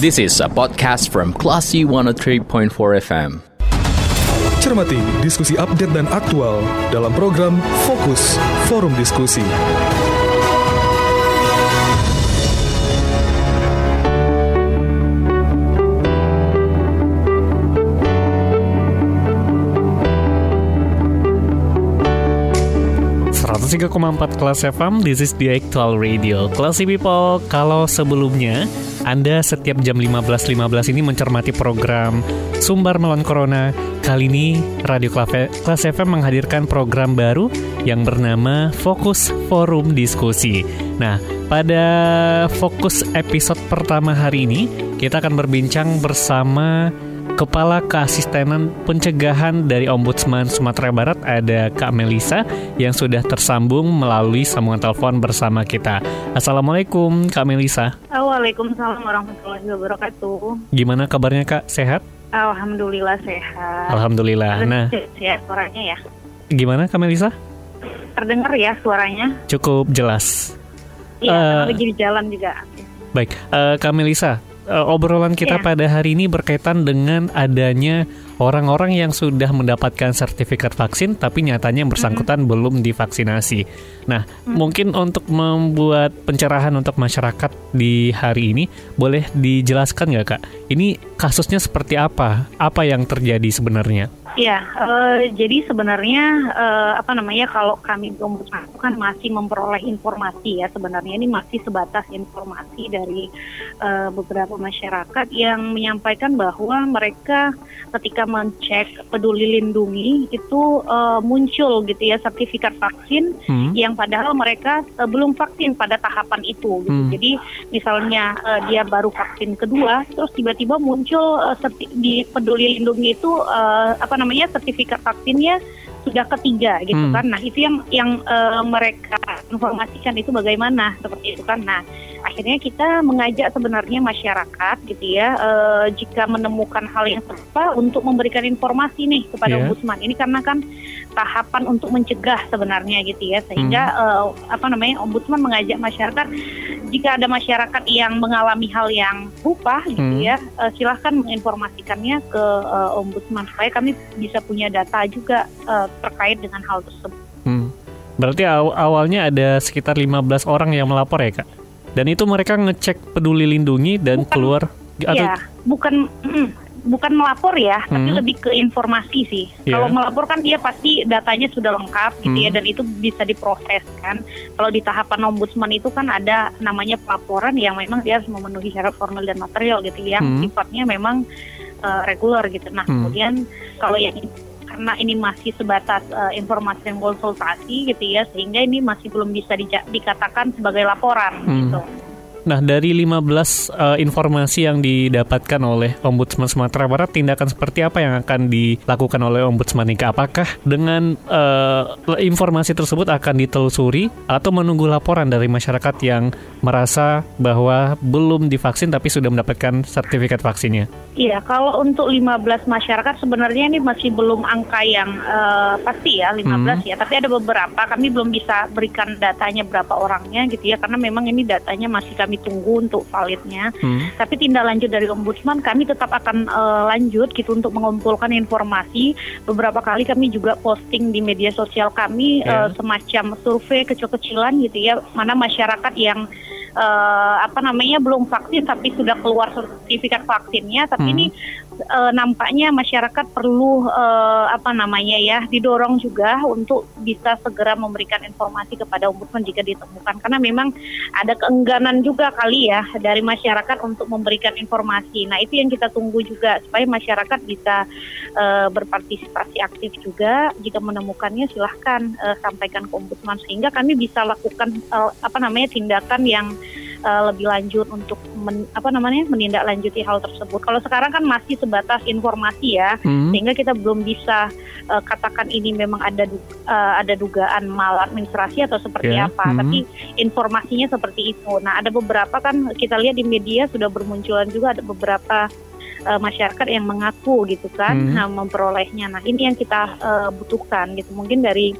This is a podcast from Classy 103.4 FM. Cermati diskusi update dan aktual dalam program Fokus Forum Diskusi. empat kelas FM, this is the actual radio. Classy people, kalau sebelumnya Anda setiap jam 15.15 .15 ini mencermati program Sumber Melawan Corona, kali ini Radio Kelas FM menghadirkan program baru yang bernama Fokus Forum Diskusi. Nah, pada fokus episode pertama hari ini, kita akan berbincang bersama Kepala Keasistenan Pencegahan dari Ombudsman Sumatera Barat ada Kak Melisa yang sudah tersambung melalui sambungan telepon bersama kita. Assalamualaikum Kak Melisa. Waalaikumsalam warahmatullahi wabarakatuh. Gimana kabarnya Kak? Sehat? Alhamdulillah sehat. Alhamdulillah. Nah, ya suaranya ya. Gimana Kak Melisa? Terdengar ya suaranya? Cukup jelas. Iya, uh, lagi di jalan juga. Baik, uh, Kak Melisa, uh, obrolan kita yeah. pada hari ini berkaitan dengan adanya orang-orang yang sudah mendapatkan sertifikat vaksin tapi nyatanya yang bersangkutan mm -hmm. belum divaksinasi. Nah, mm -hmm. mungkin untuk membuat pencerahan untuk masyarakat di hari ini, boleh dijelaskan nggak kak? Ini kasusnya seperti apa? Apa yang terjadi sebenarnya? Ya, uh, jadi sebenarnya uh, apa namanya kalau kami ombudsman kan masih memperoleh informasi ya sebenarnya ini masih sebatas informasi dari uh, beberapa masyarakat yang menyampaikan bahwa mereka ketika mencek peduli lindungi itu uh, muncul gitu ya sertifikat vaksin hmm. yang padahal mereka uh, belum vaksin pada tahapan itu gitu. Hmm. Jadi misalnya uh, dia baru vaksin kedua terus tiba-tiba muncul uh, di peduli lindungi itu uh, apa namanya sertifikat vaksinnya sudah ketiga gitu hmm. kan. Nah, itu yang yang uh, mereka informasikan itu bagaimana seperti itu kan. Nah, akhirnya kita mengajak sebenarnya masyarakat gitu ya uh, jika menemukan hal yang serupa untuk memberikan informasi nih kepada yeah. ombudsman. Ini karena kan tahapan untuk mencegah sebenarnya gitu ya. Sehingga hmm. uh, apa namanya ombudsman mengajak masyarakat jika ada masyarakat yang mengalami hal yang rupa gitu hmm. ya, uh, silahkan menginformasikannya ke uh, ombudsman supaya kami bisa punya data juga uh, terkait dengan hal tersebut. Hmm. Berarti aw awalnya ada sekitar 15 orang yang melapor ya kak? Dan itu mereka ngecek peduli lindungi dan bukan, keluar atau ya, bukan mm, bukan melapor ya, hmm. tapi lebih ke informasi sih. Yeah. Kalau melapor kan dia pasti datanya sudah lengkap gitu ya, hmm. ya dan itu bisa diproses kan. Kalau di tahapan ombudsman itu kan ada namanya pelaporan yang memang dia harus memenuhi syarat formal dan material gitu ya, yang hmm. sifatnya memang uh, reguler gitu. Nah, hmm. kemudian kalau yang karena ini masih sebatas uh, informasi dan konsultasi gitu ya sehingga ini masih belum bisa dikatakan sebagai laporan hmm. gitu. Nah, dari 15 uh, eh, informasi yang didapatkan oleh Ombudsman Sumatera Barat, tindakan seperti apa yang akan dilakukan oleh Ombudsman ini? Apakah dengan uh, informasi tersebut akan ditelusuri atau menunggu laporan dari masyarakat yang merasa bahwa belum divaksin tapi sudah mendapatkan sertifikat vaksinnya? Iya, kalau untuk 15 masyarakat sebenarnya ini masih belum angka yang uh, pasti ya, 15 hmm. ya, tapi ada beberapa kami belum bisa berikan datanya berapa orangnya gitu ya karena memang ini datanya masih kami kami tunggu untuk validnya. Hmm. Tapi tindak lanjut dari ombudsman kami tetap akan uh, lanjut gitu untuk mengumpulkan informasi. Beberapa kali kami juga posting di media sosial kami yeah. uh, semacam survei kecil-kecilan gitu ya, mana masyarakat yang uh, apa namanya belum vaksin tapi sudah keluar sertifikat vaksinnya tapi hmm. ini uh, nampaknya masyarakat perlu uh, apa namanya ya didorong juga untuk bisa segera memberikan informasi kepada ombudsman jika ditemukan karena memang ada keengganan juga kali ya dari masyarakat untuk memberikan informasi. Nah itu yang kita tunggu juga supaya masyarakat bisa uh, berpartisipasi aktif juga jika menemukannya silahkan uh, sampaikan ke ombudsman sehingga kami bisa lakukan uh, apa namanya tindakan yang uh, lebih lanjut untuk men, apa namanya menindaklanjuti hal tersebut. Kalau sekarang kan masih sebatas informasi ya, hmm. sehingga kita belum bisa uh, katakan ini memang ada uh, ada dugaan maladministrasi atau seperti yeah. apa. Hmm. Tapi informasinya seperti itu. Nah ada beberapa kan kita lihat di media sudah bermunculan juga ada beberapa uh, masyarakat yang mengaku gitu kan hmm. nah, memperolehnya. Nah ini yang kita uh, butuhkan gitu. Mungkin dari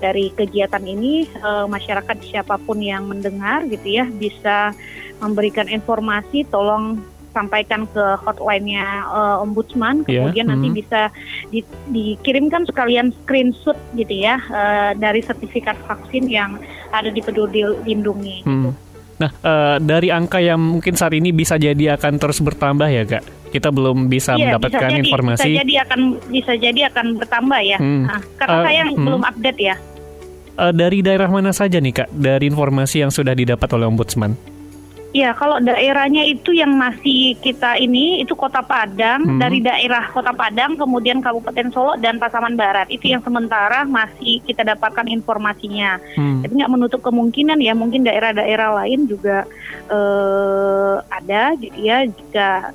dari kegiatan ini uh, masyarakat siapa pun yang mendengar gitu ya bisa memberikan informasi tolong sampaikan ke hotline-nya uh, ombudsman, Iya, kemudian nanti hmm. bisa di- dikirimkan sekalian screenshot gitu ya uh, dari sertifikat vaksin yang ada di Peduli Lindungi. Hmm. Nah, eh, dari angka yang mungkin saat ini bisa jadi akan terus bertambah ya, Kak. Kita belum bisa Iya, mendapatkan bisa jadi, informasi. Bisa jadi akan bisa jadi akan bertambah ya. Hmm. Nah, karena Uh, saya hmm. belum update ya. Eh, dari daerah mana saja nih, Kak? Dari informasi yang sudah didapat oleh ombudsman? Ya, kalau daerahnya itu yang masih kita ini itu Kota Padang, Hmm. dari daerah Kota Padang, kemudian Kabupaten Solo dan Pasaman Barat. Itu yang sementara masih kita dapatkan informasinya. Hmm. Tapi nggak menutup kemungkinan ya, mungkin daerah-daerah lain juga eh, ada, gitu ya. Jika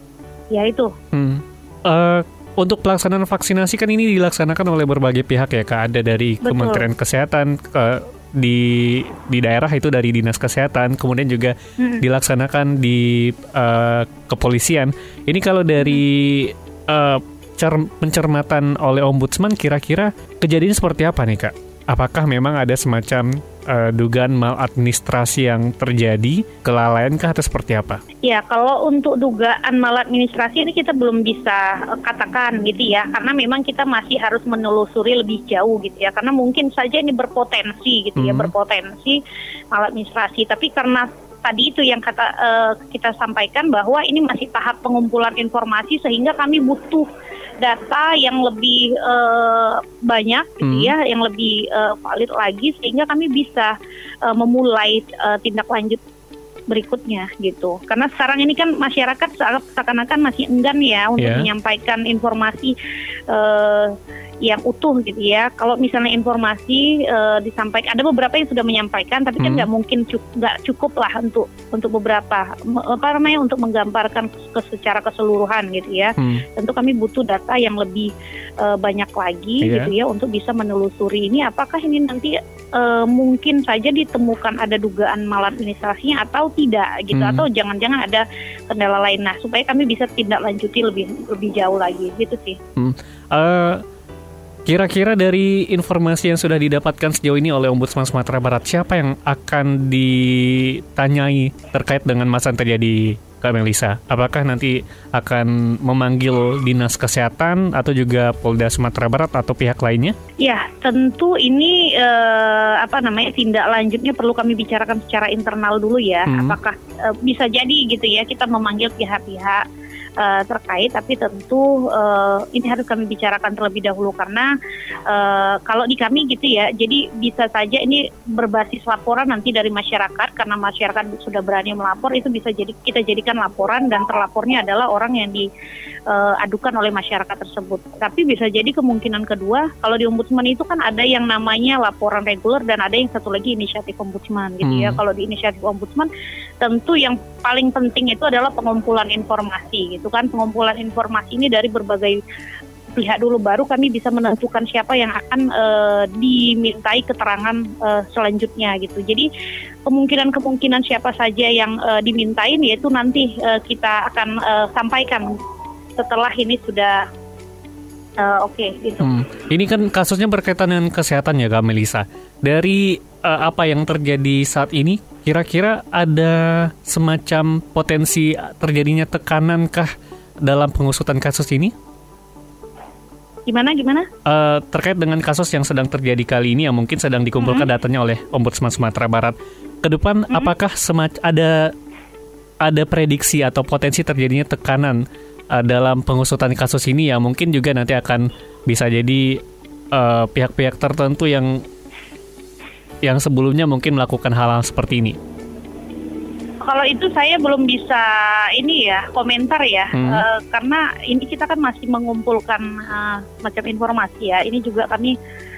ya itu. Hmm. Eh, untuk pelaksanaan vaksinasi kan ini dilaksanakan oleh berbagai pihak ya, Kak. Ada dari Betul. Kementerian Kesehatan ke di di daerah itu dari dinas kesehatan, kemudian juga Mm-mm. dilaksanakan di eh, kepolisian. Ini kalau dari cer- pencermatan oleh ombudsman, kira-kira kejadian seperti apa nih, Kak? Apakah memang ada semacam eh, dugaan maladministrasi yang terjadi, kelalaian kah atau seperti apa? Ya, kalau untuk dugaan maladministrasi ini kita belum bisa eh, katakan gitu ya, karena memang kita masih harus menelusuri lebih jauh gitu ya, karena mungkin saja ini berpotensi gitu ya, Hmm. berpotensi maladministrasi. Tapi karena tadi itu yang kata eh, kita sampaikan bahwa ini masih tahap pengumpulan informasi sehingga kami butuh data yang lebih eh, banyak gitu Hmm. ya, yang lebih eh, valid lagi sehingga kami bisa eh, memulai eh, tindak lanjut berikutnya gitu. Karena sekarang ini kan masyarakat se- seakan-akan masih enggan ya untuk Iya. menyampaikan informasi eh, yang utuh gitu ya. Kalau misalnya informasi eh, disampaikan, ada beberapa yang sudah menyampaikan, tapi kan Hmm. nggak mungkin nggak cukup lah untuk untuk beberapa apa namanya untuk menggambarkan ke, secara keseluruhan gitu ya. Hmm. Tentu kami butuh data yang lebih eh, banyak lagi Iya. gitu ya untuk bisa menelusuri ini apakah ini nanti eh, mungkin saja ditemukan ada dugaan maladministrasinya atau tidak gitu Hmm. atau jangan-jangan ada kendala lain nah supaya kami bisa tindak lanjuti lebih lebih jauh lagi gitu sih. Eh, Kira-kira dari informasi yang sudah didapatkan sejauh ini oleh Ombudsman Sumatera Barat, siapa yang akan ditanyai terkait dengan masa yang terjadi, Kak Melisa? Apakah nanti akan memanggil Dinas Kesehatan atau juga Polda Sumatera Barat atau pihak lainnya? Ya, tentu ini eh, apa namanya tindak lanjutnya perlu kami bicarakan secara internal dulu ya. Hmm. Apakah eh, bisa jadi gitu ya kita memanggil pihak-pihak eh, terkait, tapi tentu eh, ini harus kami bicarakan terlebih dahulu karena eh, kalau di kami gitu ya, jadi bisa saja ini berbasis laporan nanti dari masyarakat karena masyarakat sudah berani melapor itu bisa jadi kita jadikan laporan dan terlapornya adalah orang yang di eh, adukan oleh masyarakat tersebut. Tapi bisa jadi kemungkinan kedua, kalau di ombudsman itu kan ada yang namanya laporan reguler dan ada yang satu lagi inisiatif ombudsman gitu ya. Hmm. Kalau di inisiatif ombudsman tentu yang paling penting itu adalah pengumpulan informasi gitu kan. Pengumpulan informasi ini dari berbagai pihak dulu baru kami bisa menentukan siapa yang akan eh, dimintai keterangan eh, selanjutnya gitu. Jadi kemungkinan-kemungkinan siapa saja yang eh, dimintain yaitu nanti eh, kita akan eh, sampaikan setelah ini sudah eh, oke gitu. Hmm. Ini kan kasusnya berkaitan dengan kesehatan ya, Kak Melisa. Dari eh, apa yang terjadi saat ini, kira-kira ada semacam potensi terjadinya tekanankah dalam pengusutan kasus ini? Gimana gimana? Eh, terkait dengan kasus yang sedang terjadi kali ini yang mungkin sedang dikumpulkan datanya oleh Ombudsman Sumatera Barat. Ke depan apakah semac ada ada prediksi atau potensi terjadinya tekanan eh, dalam pengusutan kasus ini yang mungkin juga nanti akan bisa jadi eh, pihak-pihak tertentu yang yang sebelumnya mungkin melakukan hal-hal seperti ini. Kalau itu saya belum bisa ini ya komentar ya Hmm. Eh, karena ini kita kan masih mengumpulkan eh, macam informasi ya. Ini juga kami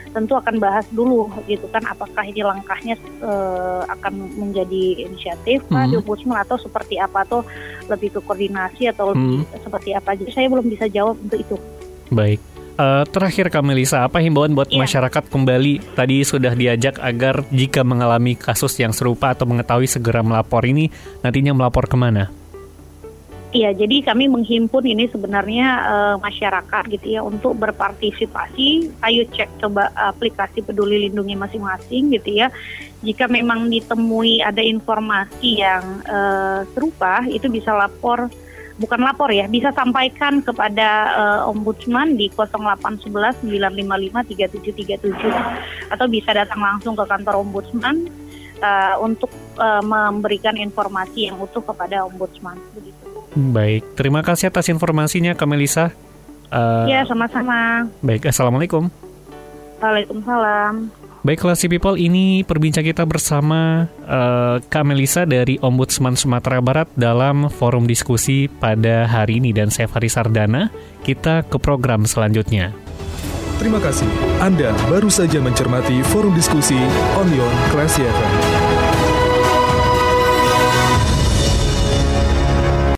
tentu akan bahas dulu gitu kan apakah ini langkahnya eh, akan menjadi inisiatif Hmm. di ombudsman atau seperti apa atau lebih ke koordinasi atau lebih Hmm. seperti apa. Jadi saya belum bisa jawab untuk itu. Baik. Eh, terakhir Kak Melisa, apa himbauan buat Iya. masyarakat kembali? Tadi sudah diajak agar jika mengalami kasus yang serupa atau mengetahui segera melapor ini, nantinya melapor ke mana? Iya, jadi kami menghimpun ini sebenarnya eh, masyarakat gitu ya untuk berpartisipasi. Ayo cek coba aplikasi Peduli Lindungi masing-masing gitu ya. Jika memang ditemui ada informasi yang eh, serupa, itu bisa lapor bukan lapor ya, bisa sampaikan kepada uh, Ombudsman di 0811 955 3737 atau bisa datang langsung ke kantor Ombudsman uh, untuk uh, memberikan informasi yang utuh kepada Ombudsman. Begitu. Baik, terima kasih atas informasinya, Kamelisa. Uh, ya, sama-sama. Baik, assalamualaikum. Waalaikumsalam. Baik, Classy People, ini perbincang kita bersama uh, Kak Melisa dari Ombudsman Sumatera Barat dalam forum diskusi pada hari ini dan saya Faris Sardana. Kita ke program selanjutnya. Terima kasih. Anda baru saja mencermati forum diskusi Onion Classy FM.